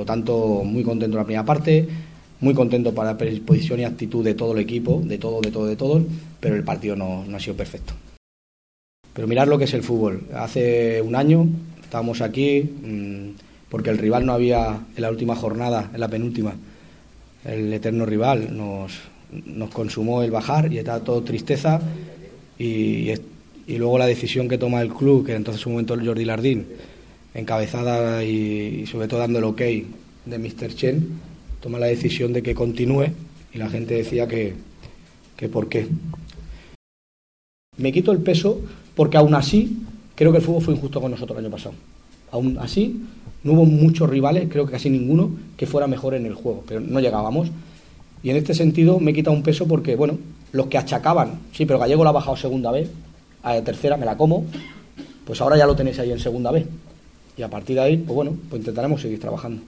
Por lo tanto, muy contento en la primera parte, muy contento para la predisposición y actitud de todo el equipo, de todo, de todo, de todo, pero el partido no, ha sido perfecto. Pero mirar lo que es el fútbol. Hace un año estábamos aquí mmm, porque el rival no había en la última jornada, en la penúltima. El eterno rival nos, consumó el bajar y estaba todo tristeza y, luego la decisión que toma el club, que entonces en un momento Jordi Lardín, encabezada y, sobre todo dando el ok de Mr. Chen, toma la decisión de que continúe y la gente decía que, que por qué. Me quito el peso porque aún así creo que el fútbol fue injusto con nosotros el año pasado. Aún así no hubo muchos rivales, creo que casi ninguno, que fuera mejor en el juego, pero no llegábamos. Y en este sentido me quita un peso porque, bueno, los que achacaban, sí, pero Gallego la ha bajado segunda vez, a tercera me la como, pues ahora ya lo tenéis ahí en segunda vez. Y a partir de ahí, pues bueno, pues intentaremos seguir trabajando.